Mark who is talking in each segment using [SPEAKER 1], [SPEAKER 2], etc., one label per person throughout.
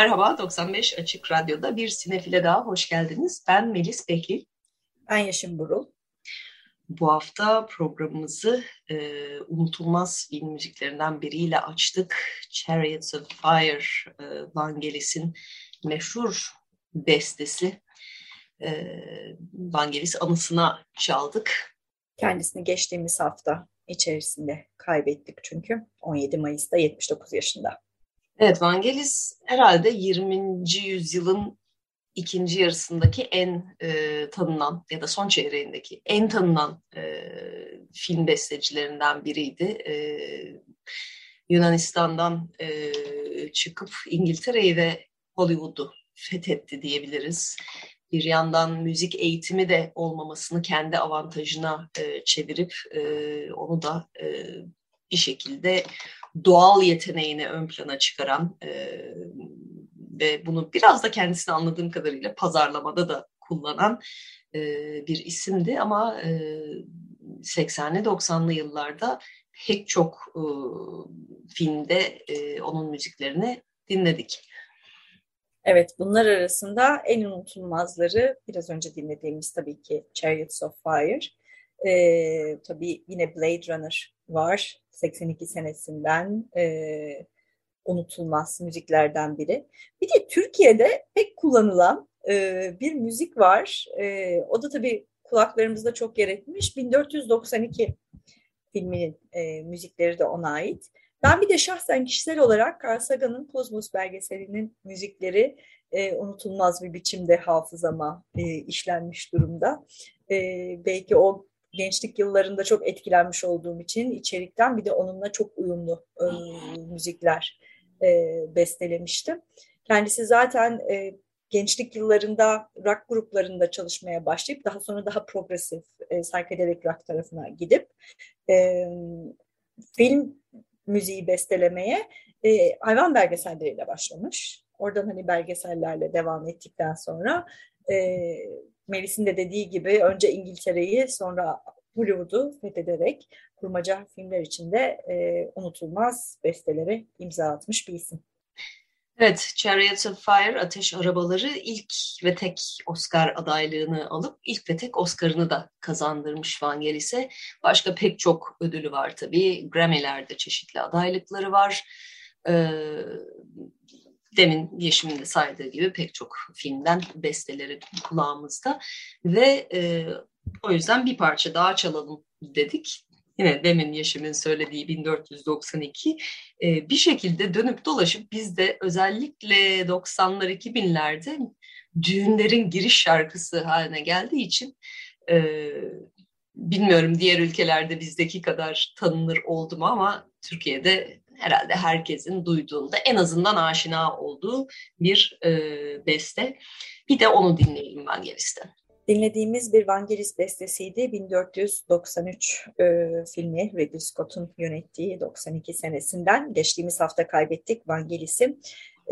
[SPEAKER 1] Merhaba, 95 Açık Radyo'da bir sinefile daha hoş geldiniz. Ben Melis Behlil.
[SPEAKER 2] Ben Yaşım Burul.
[SPEAKER 1] Bu hafta programımızı e, unutulmaz film müziklerinden biriyle açtık. Chariots of Fire, e, Vangelis'in meşhur bestesi. E, Vangelis anısına çaldık.
[SPEAKER 2] Kendisini geçtiğimiz hafta içerisinde kaybettik çünkü 17 Mayıs'ta 79 yaşında.
[SPEAKER 1] Evet, Vangelis herhalde 20. yüzyılın ikinci yarısındaki en e, tanınan ya da son çeyreğindeki en tanınan e, film bestecilerinden biriydi. E, Yunanistan'dan e, çıkıp İngiltere'yi ve Hollywood'u fethetti diyebiliriz. Bir yandan müzik eğitimi de olmamasını kendi avantajına e, çevirip e, onu da e, bir şekilde doğal yeteneğini ön plana çıkaran e, ve bunu biraz da kendisini anladığım kadarıyla pazarlamada da kullanan e, bir isimdi ama e, 80'li 90'lı yıllarda pek çok e, filmde e, onun müziklerini dinledik.
[SPEAKER 2] Evet, bunlar arasında en unutulmazları biraz önce dinlediğimiz tabii ki Chariots of Fire. Ee, tabii yine Blade Runner var. 82 senesinden e, unutulmaz müziklerden biri. Bir de Türkiye'de pek kullanılan e, bir müzik var. E, o da tabii kulaklarımızda çok yer etmiş. 1492 filminin e, müzikleri de ona ait. Ben bir de şahsen kişisel olarak Carl Sagan'ın Kozmos belgeselinin müzikleri e, unutulmaz bir biçimde hafızama e, işlenmiş durumda. E, belki o gençlik yıllarında çok etkilenmiş olduğum için içerikten bir de onunla çok uyumlu e, müzikler e, bestelemiştim. Kendisi zaten e, gençlik yıllarında rock gruplarında çalışmaya başlayıp daha sonra daha progresif e, psychedelic rock tarafına gidip e, film müziği bestelemeye e, hayvan belgeselleriyle başlamış. Oradan hani belgesellerle devam ettikten sonra e, Melis'in de dediği gibi önce İngiltere'yi sonra Hollywood'u fethederek kurmaca filmler içinde e, unutulmaz bestelere imza atmış bir isim.
[SPEAKER 1] Evet, Chariots of Fire, Ateş Arabaları ilk ve tek Oscar adaylığını alıp ilk ve tek Oscar'ını da kazandırmış Vangelis'e. Başka pek çok ödülü var tabii. Grammy'lerde çeşitli adaylıkları var. Ee, demin Yeşim'in de saydığı gibi pek çok filmden besteleri kulağımızda. Ve e, o yüzden bir parça daha çalalım dedik. Yine demin Yeşim'in söylediği 1492 e, bir şekilde dönüp dolaşıp bizde özellikle 90'lar 2000'lerde düğünlerin giriş şarkısı haline geldiği için e, bilmiyorum diğer ülkelerde bizdeki kadar tanınır oldu mu ama Türkiye'de herhalde herkesin duyduğunda en azından aşina olduğu bir e, beste. Bir de onu dinleyelim ben geristen.
[SPEAKER 2] Dinlediğimiz bir Vangelis bestesiydi. 1493 e, filmi Ridley Scott'un yönettiği 92 senesinden. Geçtiğimiz hafta kaybettik Vangelis'i.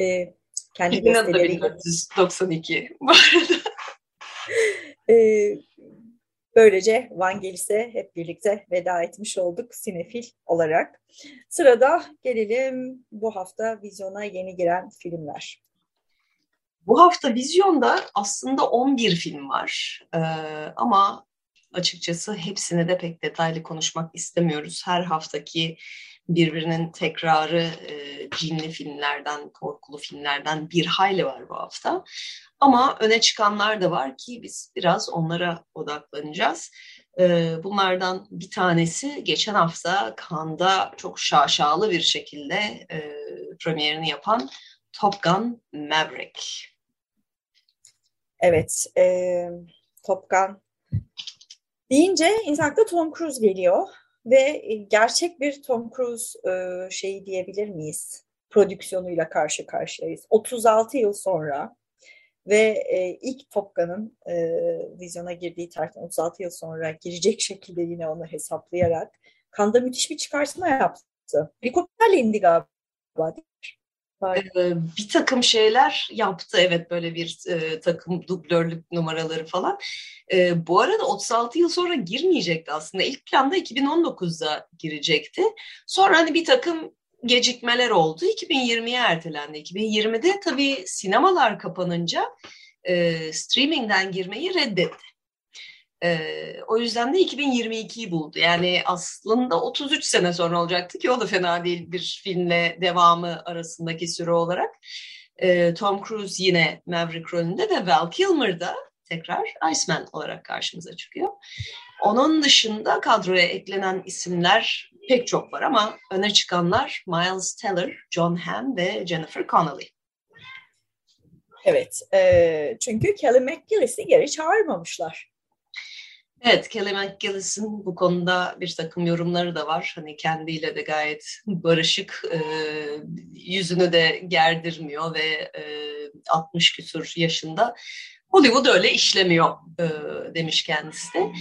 [SPEAKER 2] E,
[SPEAKER 1] kendi besteleri... 1492 bu arada.
[SPEAKER 2] e, böylece Vangelis'e hep birlikte veda etmiş olduk sinefil olarak. Sırada gelelim bu hafta vizyona yeni giren filmler.
[SPEAKER 1] Bu hafta vizyonda aslında 11 film var ee, ama açıkçası hepsine de pek detaylı konuşmak istemiyoruz. Her haftaki birbirinin tekrarı e, cinli filmlerden, korkulu filmlerden bir hayli var bu hafta. Ama öne çıkanlar da var ki biz biraz onlara odaklanacağız. E, bunlardan bir tanesi geçen hafta Cannes'da çok şaşalı bir şekilde e, premierini yapan Top Gun Maverick.
[SPEAKER 2] Evet, e, Top Gun deyince insanlıkta Tom Cruise geliyor ve gerçek bir Tom Cruise e, şeyi diyebilir miyiz? prodüksiyonuyla karşı karşıyayız. 36 yıl sonra ve e, ilk Top Gun'ın e, vizyona girdiği tarihten 36 yıl sonra girecek şekilde yine onu hesaplayarak Kanda müthiş bir çıkartma yaptı. Helikopterle indi galiba.
[SPEAKER 1] Ee, bir takım şeyler yaptı evet böyle bir e, takım dublörlük numaraları falan. E, bu arada 36 yıl sonra girmeyecekti aslında. İlk planda 2019'da girecekti. Sonra hani bir takım gecikmeler oldu. 2020'ye ertelendi. 2020'de tabii sinemalar kapanınca e, streamingden girmeyi reddetti. E, o yüzden de 2022'yi buldu. Yani aslında 33 sene sonra olacaktı ki o da fena değil bir filmle devamı arasındaki süre olarak. E, Tom Cruise yine Maverick rolünde ve Val Kilmer da tekrar Iceman olarak karşımıza çıkıyor. Onun dışında kadroya eklenen isimler pek çok var ama öne çıkanlar Miles Teller, John Hamm ve Jennifer Connelly.
[SPEAKER 2] Evet, e, çünkü Kelly McGillis'i geri çağırmamışlar.
[SPEAKER 1] Evet, Kelly McGillis'in bu konuda bir takım yorumları da var. Hani kendiyle de gayet barışık, e, yüzünü de gerdirmiyor ve e, 60 küsur yaşında. Hollywood öyle işlemiyor e, demiş kendisi de.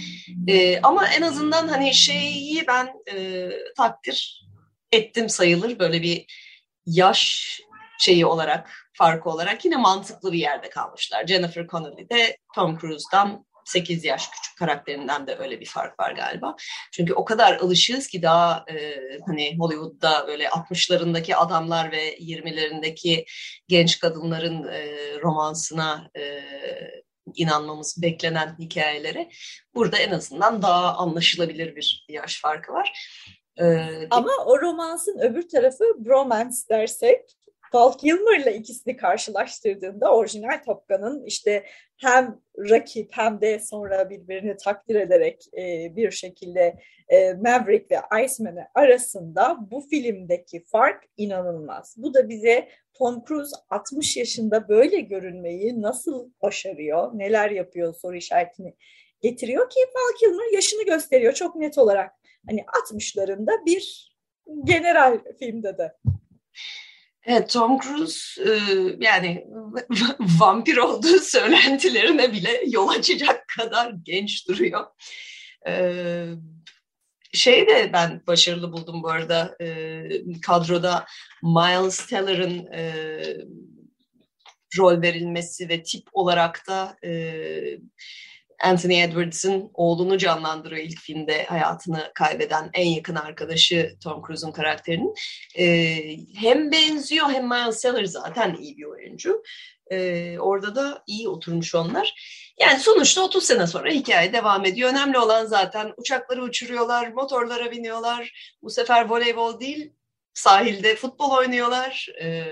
[SPEAKER 1] E, ama en azından hani şeyi ben e, takdir ettim sayılır. Böyle bir yaş şeyi olarak, farkı olarak yine mantıklı bir yerde kalmışlar. Jennifer Connelly de Tom Cruise'dan 8 yaş küçük karakterinden de öyle bir fark var galiba. Çünkü o kadar alışığız ki daha e, hani Hollywood'da böyle 60'larındaki adamlar ve 20'lerindeki genç kadınların e, romansına e, inanmamız beklenen hikayelere burada en azından daha anlaşılabilir bir yaş farkı var.
[SPEAKER 2] Ee, Ama o romansın öbür tarafı bromance dersek Val Kilmer'la ikisini karşılaştırdığında orijinal Top Gun'ın işte hem rakip hem de sonra birbirini takdir ederek e, bir şekilde e, Maverick ve Iceman arasında bu filmdeki fark inanılmaz. Bu da bize Tom Cruise 60 yaşında böyle görünmeyi nasıl başarıyor, neler yapıyor soru işaretini getiriyor ki Val Kilmer yaşını gösteriyor çok net olarak. Hani 60'larında bir general filmde de.
[SPEAKER 1] Evet, Tom Cruise e, yani vampir olduğu söylentilerine bile yol açacak kadar genç duruyor. E, şey de ben başarılı buldum bu arada e, kadroda Miles Teller'ın rol verilmesi ve tip olarak da Anthony Edwards'ın oğlunu canlandırıyor ilk filmde hayatını kaybeden en yakın arkadaşı Tom Cruise'un karakterinin. Ee, hem benziyor hem Miles Teller zaten iyi bir oyuncu. Ee, orada da iyi oturmuş onlar. Yani sonuçta 30 sene sonra hikaye devam ediyor. Önemli olan zaten uçakları uçuruyorlar, motorlara biniyorlar. Bu sefer voleybol değil, sahilde futbol oynuyorlar. E,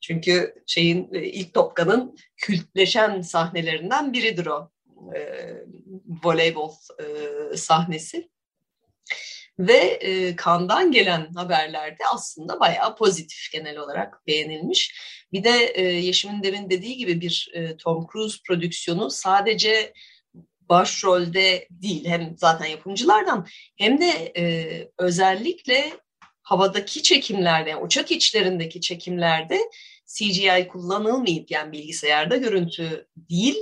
[SPEAKER 1] çünkü şeyin ilk Topkan'ın kültleşen sahnelerinden biridir o e, voleybol e, sahnesi. Ve e, Kan'dan gelen haberlerde aslında bayağı pozitif genel olarak beğenilmiş. Bir de e, Yeşim'in demin dediği gibi bir e, Tom Cruise prodüksiyonu sadece başrolde değil hem zaten yapımcılardan hem de e, özellikle havadaki çekimlerde, yani uçak içlerindeki çekimlerde CGI kullanılmayıp yani bilgisayarda görüntü değil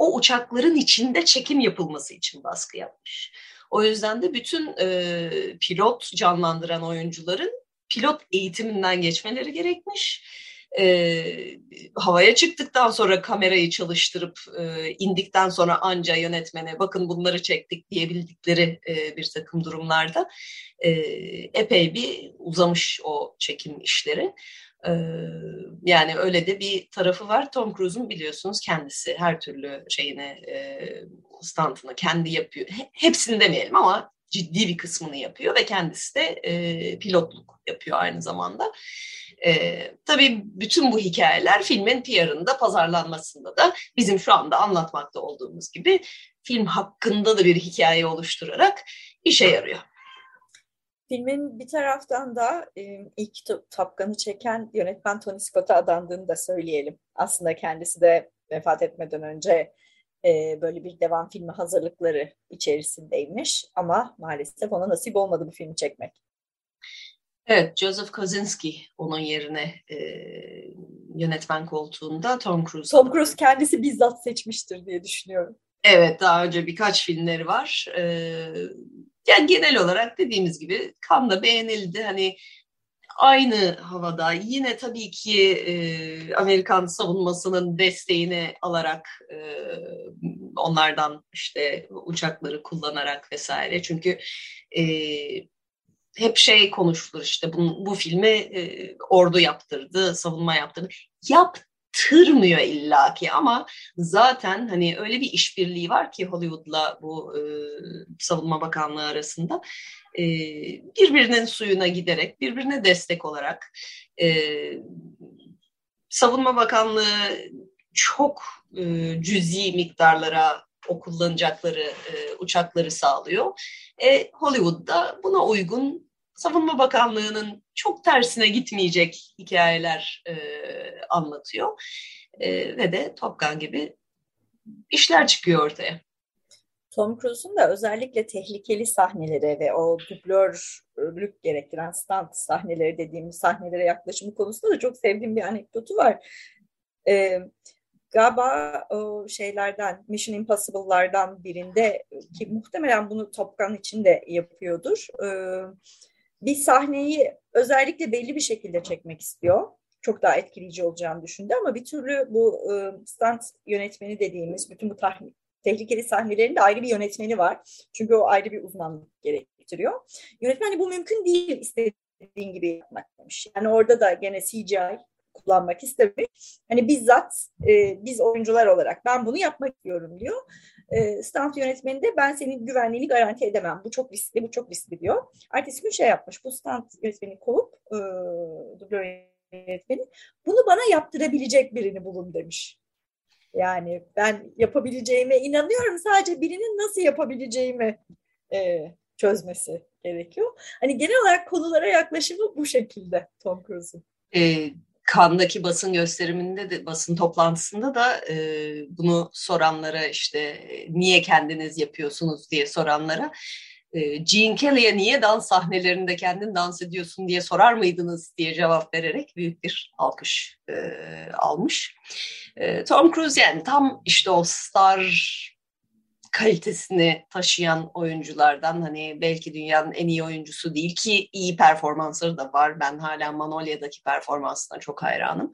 [SPEAKER 1] o uçakların içinde çekim yapılması için baskı yapmış. O yüzden de bütün e, pilot canlandıran oyuncuların pilot eğitiminden geçmeleri gerekmiş. E, havaya çıktıktan sonra kamerayı çalıştırıp e, indikten sonra anca yönetmene bakın bunları çektik diyebildikleri e, bir takım durumlarda e, epey bir uzamış o çekim işleri yani öyle de bir tarafı var. Tom Cruise'un biliyorsunuz kendisi her türlü şeyine e, stantını kendi yapıyor. Hepsini demeyelim ama ciddi bir kısmını yapıyor ve kendisi de pilotluk yapıyor aynı zamanda. E, tabii bütün bu hikayeler filmin PR'ında, pazarlanmasında da bizim şu anda anlatmakta olduğumuz gibi film hakkında da bir hikaye oluşturarak işe yarıyor.
[SPEAKER 2] Filmin bir taraftan da ilk Top çeken yönetmen Tony Scott'a adandığını da söyleyelim. Aslında kendisi de vefat etmeden önce e, böyle bir devam filmi hazırlıkları içerisindeymiş ama maalesef ona nasip olmadı bu filmi çekmek.
[SPEAKER 1] Evet, Joseph Kosinski onun yerine e, yönetmen koltuğunda Tom Cruise.
[SPEAKER 2] Tom Cruise kendisi bizzat seçmiştir diye düşünüyorum.
[SPEAKER 1] Evet, daha önce birkaç filmleri var. E, yani genel olarak dediğimiz gibi kan beğenildi. Hani aynı havada yine tabii ki e, Amerikan savunmasının desteğini alarak e, onlardan işte uçakları kullanarak vesaire. Çünkü e, hep şey konuşulur işte bu, bu filmi e, ordu yaptırdı, savunma yaptırdı. Yaptırmıyor illaki ama zaten hani öyle bir işbirliği var ki Hollywood'la bu e, savunma bakanlığı arasında e, birbirinin suyuna giderek, birbirine destek olarak e, savunma bakanlığı çok e, cüzi miktarlara o kullanacakları e, uçakları sağlıyor. E, Hollywood'da buna uygun Savunma Bakanlığı'nın çok tersine gitmeyecek hikayeler e, anlatıyor. E, ve de Top Gun gibi işler çıkıyor ortaya.
[SPEAKER 2] Tom Cruise'un da özellikle tehlikeli sahnelere ve o dublörlük gerektiren stunt sahneleri dediğimiz sahnelere yaklaşımı konusunda da çok sevdiğim bir anekdotu var. Ee, galiba o şeylerden Mission Impossible'lardan birinde ki muhtemelen bunu Top Gun için de yapıyordur. Ee, bir sahneyi özellikle belli bir şekilde çekmek istiyor. Çok daha etkileyici olacağını düşündü ama bir türlü bu e, stunt yönetmeni dediğimiz bütün bu tehlikeli sahnelerin de ayrı bir yönetmeni var. Çünkü o ayrı bir uzmanlık gerektiriyor. Yönetmen bu mümkün değil istediğin gibi yapmak demiş. Yani orada da gene CGI kullanmak istemiş. Hani bizzat e, biz oyuncular olarak ben bunu yapmak istiyorum diyor. E, stunt yönetmeni de ben senin güvenliğini garanti edemem. Bu çok riskli, bu çok riskli diyor. Ertesi gün şey yapmış. Bu stunt yönetmeni kovup e, yönetmeni bunu bana yaptırabilecek birini bulun demiş. Yani ben yapabileceğime inanıyorum. Sadece birinin nasıl yapabileceğimi e, çözmesi gerekiyor. Hani genel olarak konulara yaklaşımı bu şekilde Tom Cruise'un.
[SPEAKER 1] E, Kandaki basın gösteriminde de basın toplantısında da e, bunu soranlara işte niye kendiniz yapıyorsunuz diye soranlara e, Gene Kelly'e niye dans sahnelerinde kendin dans ediyorsun diye sorar mıydınız diye cevap vererek büyük bir alkış e, almış. E, Tom Cruise yani tam işte o star kalitesini taşıyan oyunculardan hani belki dünyanın en iyi oyuncusu değil ki iyi performansları da var. Ben hala Manolya'daki performansına çok hayranım.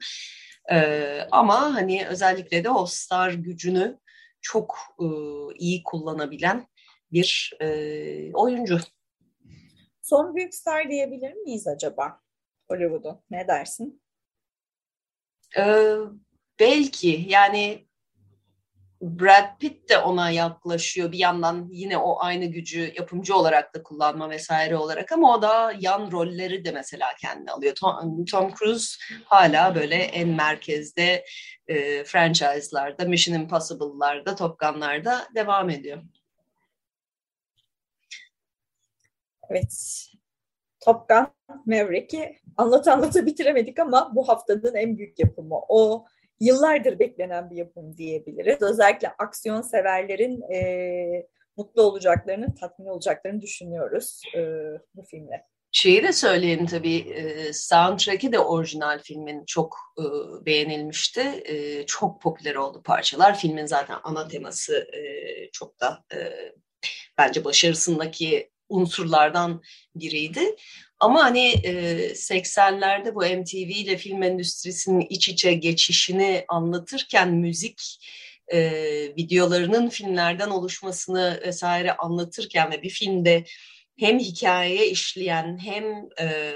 [SPEAKER 1] Ee, ama hani özellikle de o star gücünü çok e, iyi kullanabilen bir e, oyuncu.
[SPEAKER 2] Son büyük star diyebilir miyiz acaba Hollywood'u? Ne dersin?
[SPEAKER 1] Ee, belki yani Brad Pitt de ona yaklaşıyor bir yandan yine o aynı gücü yapımcı olarak da kullanma vesaire olarak ama o da yan rolleri de mesela kendine alıyor. Tom, Tom Cruise hala böyle en merkezde e, franchise'larda, Mission Impossible'larda, Top Gun'larda devam ediyor.
[SPEAKER 2] Evet. Top Gun Maverick'i anlat anlata bitiremedik ama bu haftanın en büyük yapımı. O yıllardır beklenen bir yapım diyebiliriz. Özellikle aksiyon severlerin e, mutlu olacaklarını, tatmin olacaklarını düşünüyoruz e, bu filmle.
[SPEAKER 1] Şeyi de söyleyelim tabii, e, soundtrack'i de orijinal filmin çok e, beğenilmişti. E, çok popüler oldu parçalar. Filmin zaten ana teması e, çok da e, bence başarısındaki unsurlardan biriydi. Ama hani e, 80'lerde bu MTV ile film endüstrisinin iç içe geçişini anlatırken müzik e, videolarının filmlerden oluşmasını vesaire anlatırken ve bir filmde hem hikayeye işleyen hem e,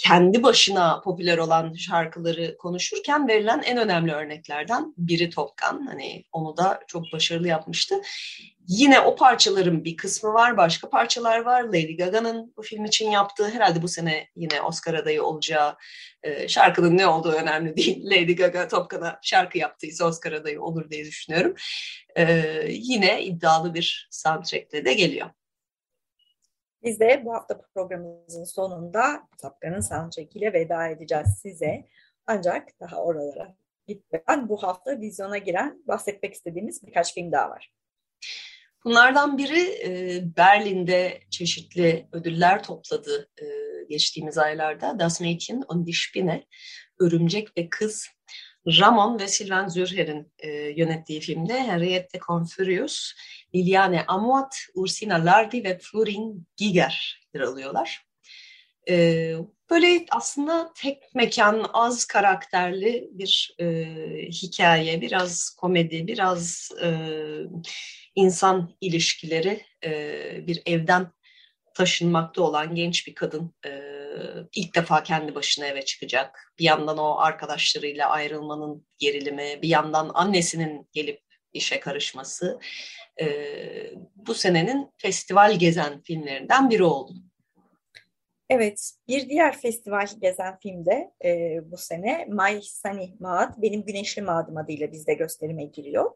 [SPEAKER 1] kendi başına popüler olan şarkıları konuşurken verilen en önemli örneklerden biri Top Gun. Hani onu da çok başarılı yapmıştı. Yine o parçaların bir kısmı var, başka parçalar var. Lady Gaga'nın bu film için yaptığı, herhalde bu sene yine Oscar adayı olacağı e, şarkının ne olduğu önemli değil. Lady Gaga Top Gun'a şarkı yaptıysa Oscar adayı olur diye düşünüyorum. E, yine iddialı bir soundtrack'le de geliyor.
[SPEAKER 2] Biz de bu hafta programımızın sonunda Tapkan'ın soundtrack ile veda edeceğiz size. Ancak daha oralara gitmeden bu hafta vizyona giren bahsetmek istediğimiz birkaç film daha var.
[SPEAKER 1] Bunlardan biri e, Berlin'de çeşitli ödüller topladı e, geçtiğimiz aylarda Das Mädchen und die Spinne, Örümcek ve Kız Ramon ve Sylvain Zürher'in e, yönettiği filmde Henriette Confurius, Liliane Amuat, Ursina Lardi ve Florin Giger yer alıyorlar. E, böyle aslında tek mekan, az karakterli bir e, hikaye, biraz komedi, biraz e, insan ilişkileri, e, bir evden taşınmakta olan genç bir kadın e, ilk defa kendi başına eve çıkacak. Bir yandan o arkadaşlarıyla ayrılmanın gerilimi, bir yandan annesinin gelip işe karışması e, bu senenin festival gezen filmlerinden biri oldu.
[SPEAKER 2] Evet, bir diğer festival gezen filmde e, bu sene My Sunny Maad, Benim Güneşli Maadım adıyla bizde gösterime giriyor.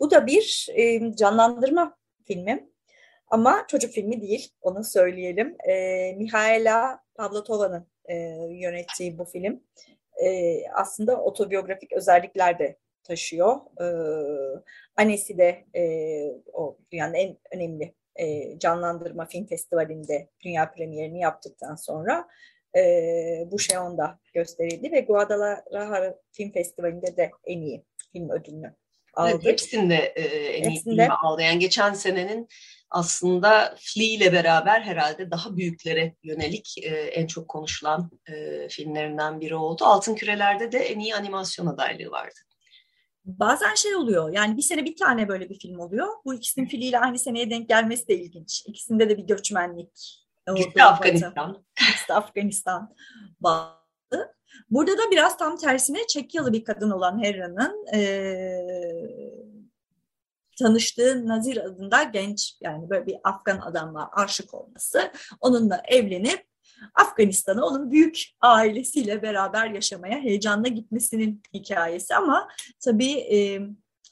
[SPEAKER 2] Bu da bir e, canlandırma filmi. Ama çocuk filmi değil, onu söyleyelim. E, Mihaela Pavlatova'nın e, yönettiği bu film e, aslında otobiyografik özellikler de taşıyor. E, annesi de e, o dünyanın en önemli e, canlandırma film festivalinde dünya premierini yaptıktan sonra e, bu Şeon'da gösterildi ve Guadalajara Film Festivali'nde de en iyi film ödülünü aldı. Evet,
[SPEAKER 1] hepsinde e, en iyi filmi aldı. Yani geçen senenin aslında Flea ile beraber herhalde daha büyüklere yönelik e, en çok konuşulan e, filmlerinden biri oldu. Altın Küreler'de de en iyi animasyon adaylığı vardı.
[SPEAKER 2] Bazen şey oluyor yani bir sene bir tane böyle bir film oluyor. Bu ikisinin filiyle aynı seneye denk gelmesi de ilginç. İkisinde de bir göçmenlik.
[SPEAKER 1] De Afganistan.
[SPEAKER 2] De Afganistan bağlı. Burada da biraz tam tersine Çekyalı bir kadın olan Hera'nın e, tanıştığı Nazir adında genç yani böyle bir Afgan adamla aşık olması, onunla evlenip Afganistan'a onun büyük ailesiyle beraber yaşamaya heyecanla gitmesinin hikayesi ama tabii e,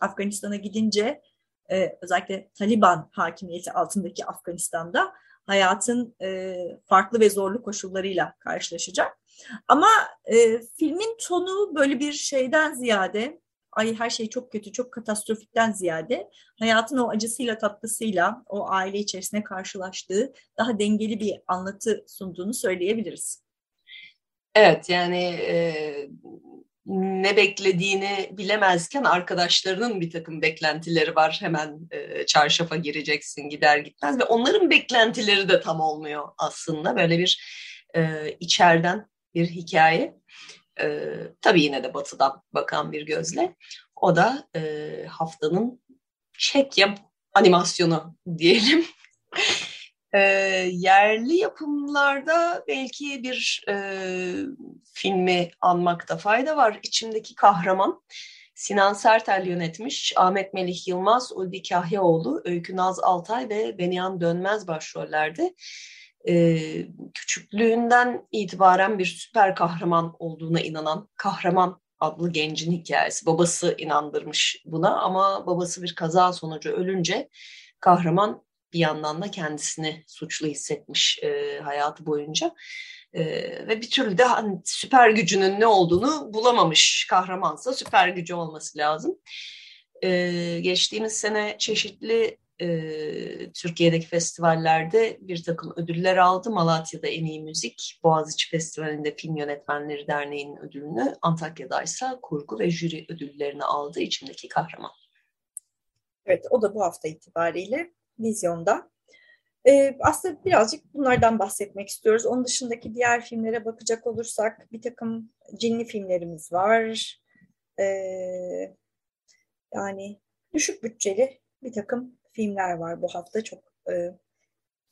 [SPEAKER 2] Afganistan'a gidince e, özellikle Taliban hakimiyeti altındaki Afganistan'da hayatın e, farklı ve zorlu koşullarıyla karşılaşacak. Ama e, filmin tonu böyle bir şeyden ziyade ay her şey çok kötü, çok katastrofikten ziyade hayatın o acısıyla tatlısıyla o aile içerisinde karşılaştığı daha dengeli bir anlatı sunduğunu söyleyebiliriz.
[SPEAKER 1] Evet yani e, ne beklediğini bilemezken arkadaşlarının bir takım beklentileri var. Hemen e, çarşafa gireceksin gider gitmez ve onların beklentileri de tam olmuyor aslında. Böyle bir e, içeriden bir hikaye. E, tabii yine de batıdan bakan bir gözle. O da e, haftanın Çekya animasyonu diyelim. e, yerli yapımlarda belki bir e, filmi anmakta fayda var. İçimdeki Kahraman. Sinan Sertel yönetmiş. Ahmet Melih Yılmaz, Ulvi Kahyaoğlu, Öykü Naz Altay ve Beniyan Dönmez başrollerde e, küçüklüğünden itibaren bir süper kahraman olduğuna inanan kahraman adlı gencin hikayesi. Babası inandırmış buna ama babası bir kaza sonucu ölünce kahraman bir yandan da kendisini suçlu hissetmiş e, hayatı boyunca. E, ve bir türlü de hani, süper gücünün ne olduğunu bulamamış kahramansa süper gücü olması lazım. E, geçtiğimiz sene çeşitli e, Türkiye'deki festivallerde bir takım ödüller aldı. Malatya'da en iyi müzik, Boğaziçi Festivali'nde Film Yönetmenleri Derneği'nin ödülünü, Antakya'da ise kurgu ve jüri ödüllerini aldı içimdeki kahraman.
[SPEAKER 2] Evet, o da bu hafta itibariyle vizyonda. Aslında birazcık bunlardan bahsetmek istiyoruz. Onun dışındaki diğer filmlere bakacak olursak bir takım cinli filmlerimiz var. Yani düşük bütçeli bir takım filmler var bu hafta çok e,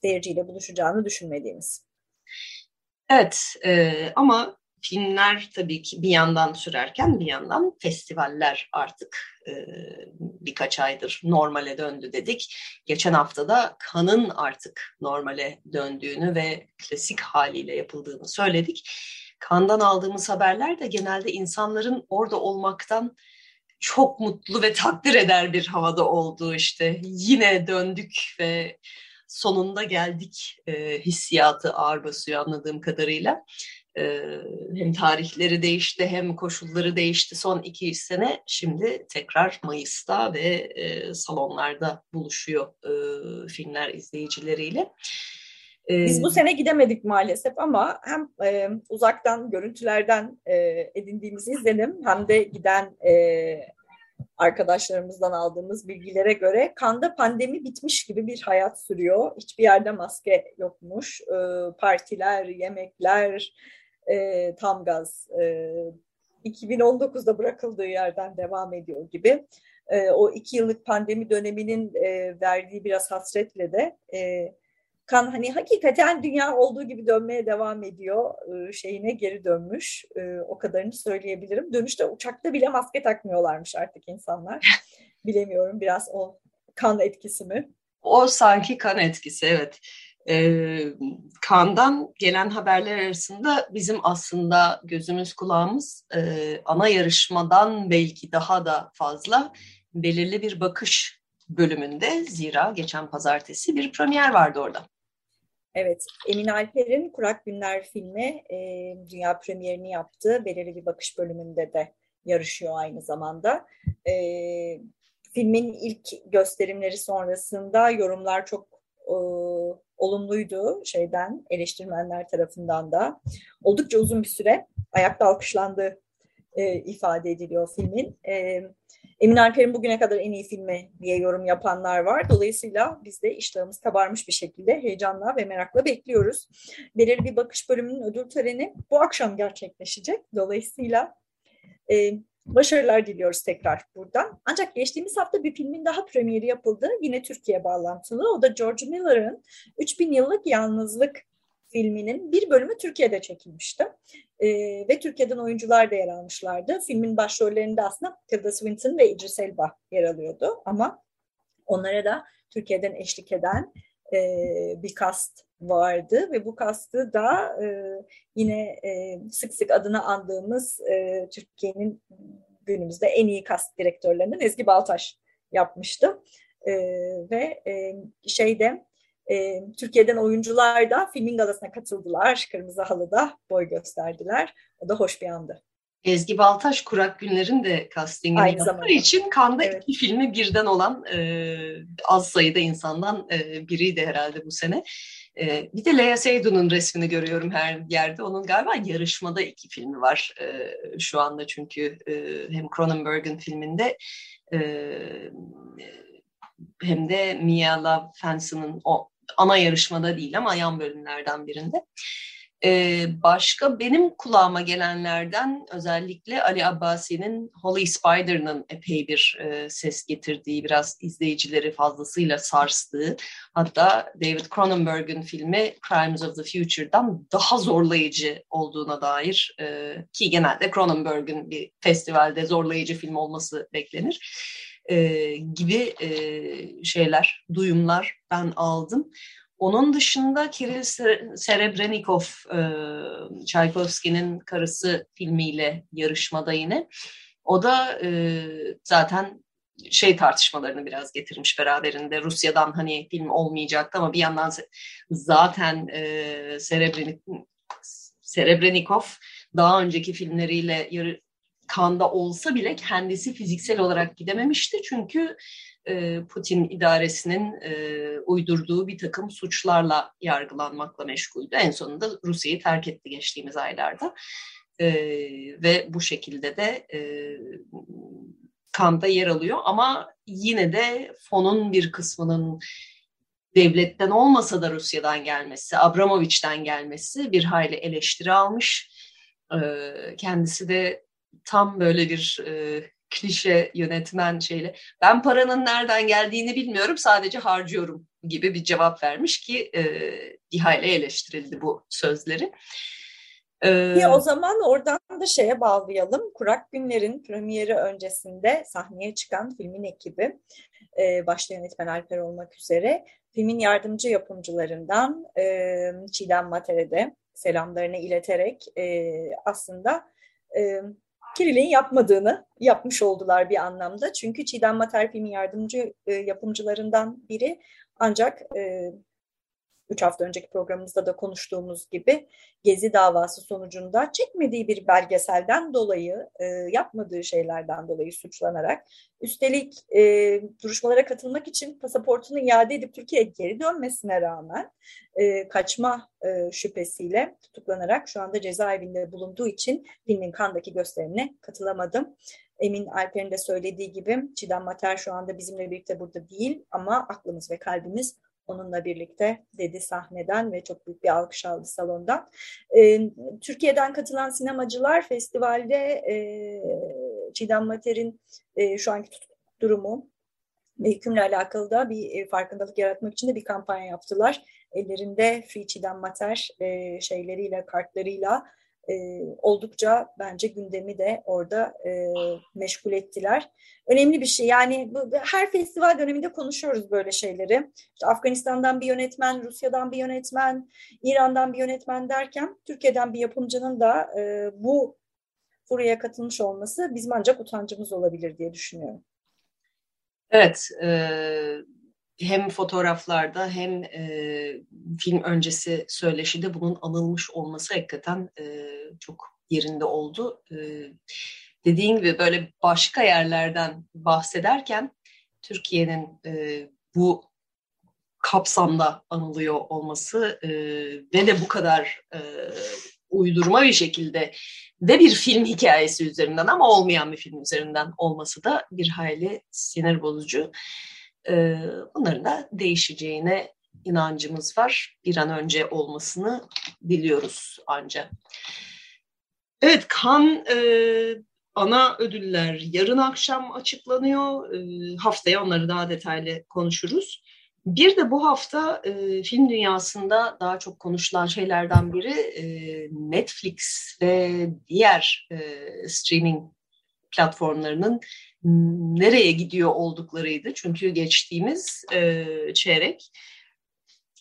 [SPEAKER 2] seyirciyle buluşacağını düşünmediğimiz.
[SPEAKER 1] Evet e, ama filmler tabii ki bir yandan sürerken bir yandan festivaller artık e, birkaç aydır normale döndü dedik. Geçen hafta da kanın artık normale döndüğünü ve klasik haliyle yapıldığını söyledik. Kandan aldığımız haberler de genelde insanların orada olmaktan çok mutlu ve takdir eder bir havada olduğu işte yine döndük ve sonunda geldik e, hissiyatı ağır basıyor anladığım kadarıyla. E, hem tarihleri değişti hem koşulları değişti son iki sene. Şimdi tekrar Mayıs'ta ve e, salonlarda buluşuyor e, filmler izleyicileriyle.
[SPEAKER 2] Biz bu sene gidemedik maalesef ama hem e, uzaktan görüntülerden e, edindiğimiz izlenim hem de giden e, arkadaşlarımızdan aldığımız bilgilere göre kanda pandemi bitmiş gibi bir hayat sürüyor. Hiçbir yerde maske yokmuş. E, partiler, yemekler e, tam gaz. E, 2019'da bırakıldığı yerden devam ediyor gibi. E, o iki yıllık pandemi döneminin e, verdiği biraz hasretle de e, kan hani hakikaten dünya olduğu gibi dönmeye devam ediyor e, şeyine geri dönmüş. E, o kadarını söyleyebilirim. Dönüşte uçakta bile maske takmıyorlarmış artık insanlar. Bilemiyorum biraz o kan etkisi mi?
[SPEAKER 1] O sanki kan etkisi evet. Ee, kandan gelen haberler arasında bizim aslında gözümüz kulağımız e, ana yarışmadan belki daha da fazla belirli bir bakış bölümünde zira geçen pazartesi bir premier vardı orada.
[SPEAKER 2] Evet, Emin Alper'in Kurak Günler filmi e, dünya premierini yaptı. Belirli bir bakış bölümünde de yarışıyor aynı zamanda. E, filmin ilk gösterimleri sonrasında yorumlar çok e, olumluydu şeyden, eleştirmenler tarafından da. Oldukça uzun bir süre ayakta alkışlandığı e, ifade ediliyor filmin. E, Emin Alper'in bugüne kadar en iyi filmi diye yorum yapanlar var. Dolayısıyla biz de iştahımız kabarmış bir şekilde heyecanla ve merakla bekliyoruz. Belirli bir bakış bölümünün ödül töreni bu akşam gerçekleşecek. Dolayısıyla e, başarılar diliyoruz tekrar buradan. Ancak geçtiğimiz hafta bir filmin daha premieri yapıldı. Yine Türkiye bağlantılı. O da George Miller'ın 3000 Yıllık Yalnızlık filminin bir bölümü Türkiye'de çekilmişti. E, ve Türkiye'den oyuncular da yer almışlardı. Filmin başrollerinde aslında Tilda Swinton ve Idris Elba yer alıyordu. Ama onlara da Türkiye'den eşlik eden e, bir kast vardı ve bu kastı da e, yine e, sık sık adını andığımız e, Türkiye'nin günümüzde en iyi kast direktörlerinden Ezgi Baltaş yapmıştı. E, ve e, şeyde e, Türkiye'den oyuncular da filmin galasına katıldılar. Kırmızı Halı'da boy gösterdiler. O da hoş bir andı.
[SPEAKER 1] Ezgi Baltaş Kurak Günler'in de castingini yaptığı için Kanda evet. iki filmi birden olan e, az sayıda insandan e, biriydi herhalde bu sene. E, bir de Lea Seydoun'un resmini görüyorum her yerde. Onun galiba yarışmada iki filmi var e, şu anda çünkü e, hem Cronenberg'in filminde e, hem de Mia Love o ana yarışmada değil ama yan bölümlerden birinde. Ee, başka benim kulağıma gelenlerden özellikle Ali Abbasi'nin Holy Spider'ın epey bir e, ses getirdiği, biraz izleyicileri fazlasıyla sarstığı, hatta David Cronenberg'in filmi Crimes of the Future'dan daha zorlayıcı olduğuna dair e, ki genelde Cronenberg'in bir festivalde zorlayıcı film olması beklenir e, gibi e, şeyler, duyumlar ben aldım. Onun dışında Kirill Serebrennikov, e, Tchaikovsky'nin karısı filmiyle yarışmada yine. O da e, zaten şey tartışmalarını biraz getirmiş beraberinde. Rusya'dan hani film olmayacaktı ama bir yandan zaten e, Serebrennikov daha önceki filmleriyle yarı, kanda olsa bile kendisi fiziksel olarak gidememişti. Çünkü e, Putin idaresinin e, uydurduğu bir takım suçlarla yargılanmakla meşguldü. En sonunda Rusya'yı terk etti geçtiğimiz aylarda. E, ve bu şekilde de kanda yer alıyor. Ama yine de fonun bir kısmının devletten olmasa da Rusya'dan gelmesi, Abramovich'ten gelmesi bir hayli eleştiri almış. Kendisi de tam böyle bir e, klişe yönetmen şeyle ben paranın nereden geldiğini bilmiyorum sadece harcıyorum gibi bir cevap vermiş ki e, ihale eleştirildi bu sözleri.
[SPEAKER 2] Ee, o zaman oradan da şeye bağlayalım. Kurak Günler'in premieri öncesinde sahneye çıkan filmin ekibi, e, başta yönetmen Alper olmak üzere, filmin yardımcı yapımcılarından e, Çiğdem Matere'de selamlarını ileterek e, aslında e, Kirill'in yapmadığını yapmış oldular bir anlamda. Çünkü Çiğdem Mater filmin yardımcı e, yapımcılarından biri ancak e, üç hafta önceki programımızda da konuştuğumuz gibi Gezi davası sonucunda çekmediği bir belgeselden dolayı, e, yapmadığı şeylerden dolayı suçlanarak, üstelik e, duruşmalara katılmak için pasaportunu iade edip Türkiye'ye geri dönmesine rağmen e, kaçma e, şüphesiyle tutuklanarak şu anda cezaevinde bulunduğu için filmin Kandaki gösterimine katılamadım. Emin Alper'in de söylediği gibi Çiğdem Mater şu anda bizimle birlikte burada değil ama aklımız ve kalbimiz onunla birlikte dedi sahneden ve çok büyük bir alkış aldı salondan. E, Türkiye'den katılan sinemacılar festivalde e, Çiğdem Mater'in e, şu anki durumu ve hükümle alakalı da bir e, farkındalık yaratmak için de bir kampanya yaptılar. Ellerinde Free Çiğdem Mater e, şeyleriyle, kartlarıyla e, oldukça bence gündemi de orada e, meşgul ettiler. Önemli bir şey yani bu, her festival döneminde konuşuyoruz böyle şeyleri. İşte Afganistan'dan bir yönetmen, Rusya'dan bir yönetmen, İran'dan bir yönetmen derken Türkiye'den bir yapımcının da e, bu buraya katılmış olması bizim ancak utancımız olabilir diye düşünüyorum.
[SPEAKER 1] Evet, e, hem fotoğraflarda hem e, film öncesi söyleşide bunun anılmış olması hakikaten e, çok yerinde oldu. E, dediğin gibi böyle başka yerlerden bahsederken Türkiye'nin e, bu kapsamda anılıyor olması e, ve de bu kadar e, uydurma bir şekilde ve bir film hikayesi üzerinden ama olmayan bir film üzerinden olması da bir hayli sinir bozucu. Ee, bunların da değişeceğine inancımız var. Bir an önce olmasını diliyoruz ancak. Evet, kan e, ana ödüller yarın akşam açıklanıyor. E, haftaya onları daha detaylı konuşuruz. Bir de bu hafta e, film dünyasında daha çok konuşulan şeylerden biri e, Netflix ve diğer e, streaming platformlarının nereye gidiyor olduklarıydı. Çünkü geçtiğimiz e, çeyrek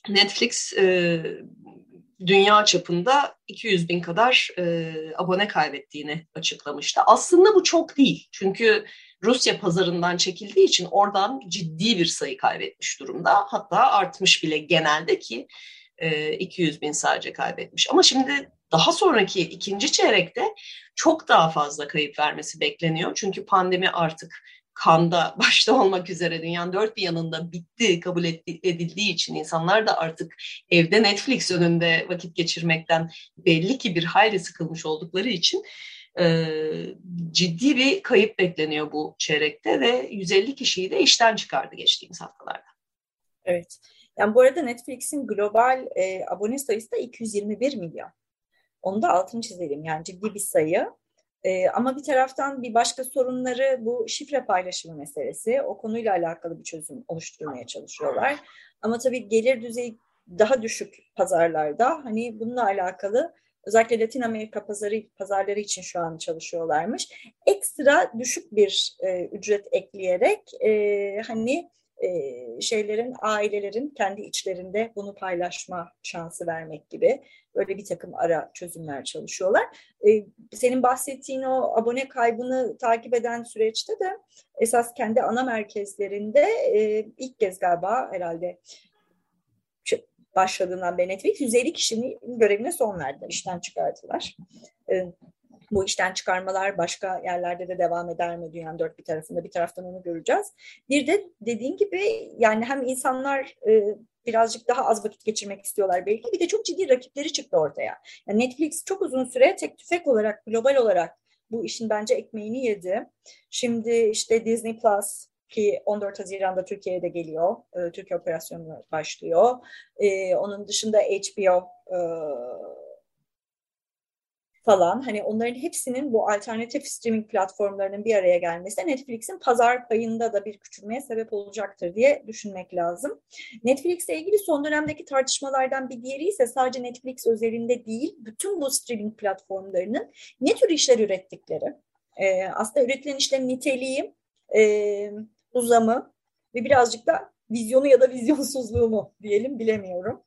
[SPEAKER 1] Netflix e, dünya çapında 200 bin kadar e, abone kaybettiğini açıklamıştı. Aslında bu çok değil. Çünkü Rusya pazarından çekildiği için oradan ciddi bir sayı kaybetmiş durumda. Hatta artmış bile genelde ki e, 200 bin sadece kaybetmiş. Ama şimdi daha sonraki ikinci çeyrekte çok daha fazla kayıp vermesi bekleniyor. Çünkü pandemi artık kanda başta olmak üzere dünyanın dört bir yanında bitti kabul edildiği için insanlar da artık evde Netflix önünde vakit geçirmekten belli ki bir hayli sıkılmış oldukları için e, ciddi bir kayıp bekleniyor bu çeyrekte ve 150 kişiyi de işten çıkardı geçtiğimiz haftalarda.
[SPEAKER 2] Evet. Yani bu arada Netflix'in global e, abone sayısı da 221 milyon. Onu da altını çizelim. Yani ciddi bir sayı. E, ama bir taraftan bir başka sorunları bu şifre paylaşımı meselesi. O konuyla alakalı bir çözüm oluşturmaya çalışıyorlar. Ama tabii gelir düzeyi daha düşük pazarlarda hani bununla alakalı özellikle Latin Amerika pazarı pazarları için şu an çalışıyorlarmış. Ekstra düşük bir e, ücret ekleyerek e, hani e, şeylerin, ailelerin kendi içlerinde bunu paylaşma şansı vermek gibi böyle bir takım ara çözümler çalışıyorlar. E, senin bahsettiğin o abone kaybını takip eden süreçte de esas kendi ana merkezlerinde e, ilk kez galiba herhalde başladığından beri Netflix 150 kişinin görevine son verdiler, işten çıkardılar. Bu işten çıkarmalar başka yerlerde de devam eder mi dünyanın dört bir tarafında bir taraftan onu göreceğiz. Bir de dediğin gibi yani hem insanlar e, birazcık daha az vakit geçirmek istiyorlar belki bir de çok ciddi rakipleri çıktı ortaya. Yani Netflix çok uzun süre tek tüfek olarak global olarak bu işin bence ekmeğini yedi. Şimdi işte Disney Plus ki 14 Haziran'da Türkiye'ye de geliyor. E, Türkiye operasyonu başlıyor. E, onun dışında HBO e, falan hani onların hepsinin bu alternatif streaming platformlarının bir araya gelmesi Netflix'in pazar payında da bir küçülmeye sebep olacaktır diye düşünmek lazım. Netflix ile ilgili son dönemdeki tartışmalardan bir diğeri ise sadece Netflix özelinde değil bütün bu streaming platformlarının ne tür işler ürettikleri. Ee, aslında üretilen işlerin niteliği, e, uzamı ve birazcık da vizyonu ya da vizyonsuzluğu mu diyelim bilemiyorum.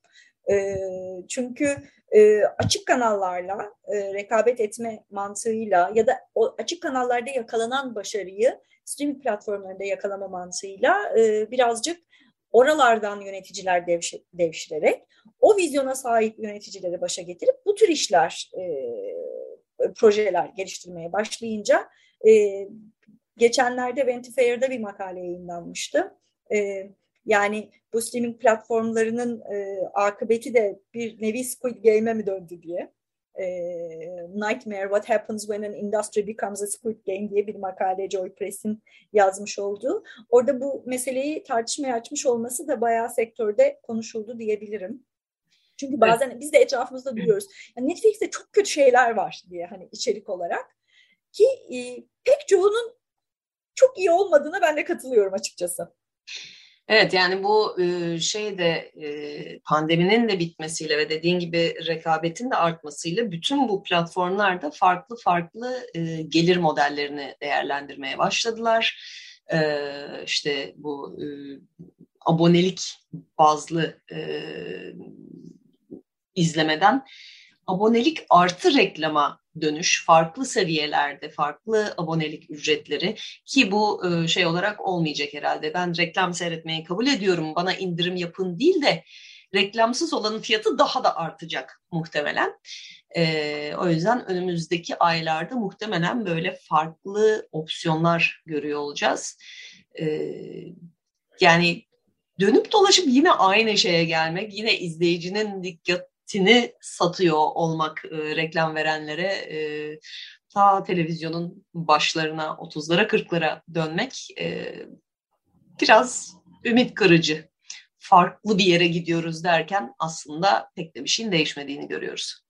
[SPEAKER 2] E, çünkü e, açık kanallarla e, rekabet etme mantığıyla ya da o açık kanallarda yakalanan başarıyı streaming platformlarında yakalama mantığıyla e, birazcık oralardan yöneticiler devş devşirerek o vizyona sahip yöneticileri başa getirip bu tür işler, e, projeler geliştirmeye başlayınca e, geçenlerde Vanity Fair'da bir makale yayınlanmıştı. E, yani bu streaming platformlarının e, akıbeti de bir nevi Squid Game'e mi döndü diye. E, Nightmare, What Happens When an Industry Becomes a Squid Game diye bir makale Joy Press'in yazmış olduğu. Orada bu meseleyi tartışmaya açmış olması da bayağı sektörde konuşuldu diyebilirim. Çünkü bazen evet. biz de etrafımızda duyuyoruz. Yani Netflix'te çok kötü şeyler var diye hani içerik olarak. Ki e, pek çoğunun çok iyi olmadığına ben de katılıyorum açıkçası.
[SPEAKER 1] Evet yani bu şey de pandeminin de bitmesiyle ve dediğin gibi rekabetin de artmasıyla bütün bu platformlar da farklı farklı gelir modellerini değerlendirmeye başladılar. İşte bu abonelik bazlı izlemeden abonelik artı reklama dönüş, farklı seviyelerde, farklı abonelik ücretleri ki bu e, şey olarak olmayacak herhalde. Ben reklam seyretmeyi kabul ediyorum, bana indirim yapın değil de reklamsız olanın fiyatı daha da artacak muhtemelen. E, o yüzden önümüzdeki aylarda muhtemelen böyle farklı opsiyonlar görüyor olacağız. E, yani dönüp dolaşıp yine aynı şeye gelmek, yine izleyicinin dikkat tini satıyor olmak e, reklam verenlere e, ta televizyonun başlarına 30'lara 40'lara dönmek e, biraz ümit kırıcı. Farklı bir yere gidiyoruz derken aslında pek de bir şeyin değişmediğini görüyoruz.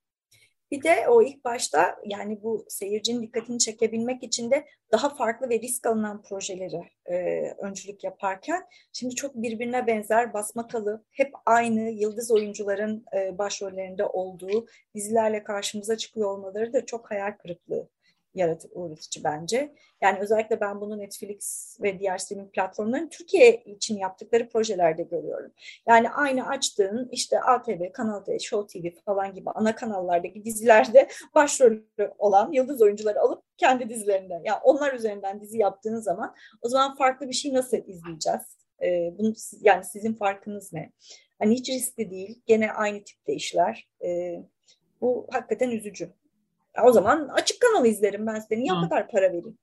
[SPEAKER 2] Bir de o ilk başta yani bu seyircinin dikkatini çekebilmek için de daha farklı ve risk alınan projeleri e, öncülük yaparken şimdi çok birbirine benzer basmakalı hep aynı yıldız oyuncuların e, başrollerinde olduğu dizilerle karşımıza çıkıyor olmaları da çok hayal kırıklığı yaratıcı, uğratıcı bence. Yani özellikle ben bunu Netflix ve diğer streaming platformların Türkiye için yaptıkları projelerde görüyorum. Yani aynı açtığın işte ATV, Kanal D, Show TV falan gibi ana kanallardaki dizilerde başrolü olan yıldız oyuncuları alıp kendi dizilerinde, yani onlar üzerinden dizi yaptığın zaman o zaman farklı bir şey nasıl izleyeceğiz? Ee, bunu, yani sizin farkınız ne? Hani hiç riskli değil, gene aynı tipte işler. Ee, bu hakikaten üzücü. O zaman açık kanal izlerim ben size. Niye Hı. o kadar para vereyim?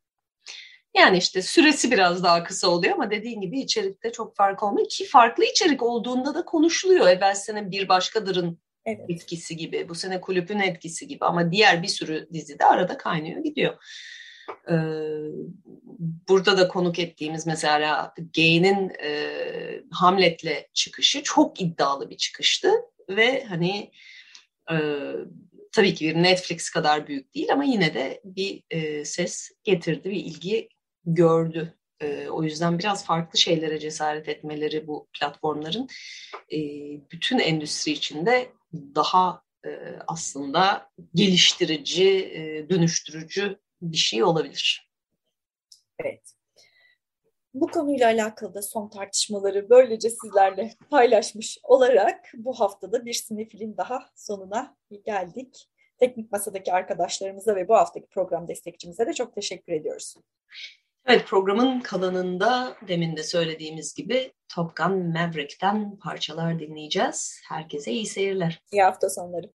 [SPEAKER 1] Yani işte süresi biraz daha kısa oluyor ama dediğin gibi içerikte çok fark olmuyor ki farklı içerik olduğunda da konuşuluyor. Evvel sene bir başkadırın evet. etkisi gibi, bu sene kulüpün etkisi gibi ama diğer bir sürü dizi de arada kaynıyor gidiyor. Ee, burada da konuk ettiğimiz mesela Gay'nin e, Hamlet'le çıkışı çok iddialı bir çıkıştı ve hani e, tabii ki bir Netflix kadar büyük değil ama yine de bir e, ses getirdi, bir ilgi gördü. E, o yüzden biraz farklı şeylere cesaret etmeleri bu platformların e, bütün endüstri içinde daha e, aslında geliştirici, e, dönüştürücü bir şey olabilir.
[SPEAKER 2] Evet. Bu konuyla alakalı da son tartışmaları böylece sizlerle paylaşmış olarak bu haftada bir sinefilin daha sonuna geldik. Teknik Masa'daki arkadaşlarımıza ve bu haftaki program destekçimize de çok teşekkür ediyoruz.
[SPEAKER 1] Evet programın kalanında demin de söylediğimiz gibi Top Gun Maverick'ten parçalar dinleyeceğiz. Herkese iyi seyirler.
[SPEAKER 2] İyi hafta sonları.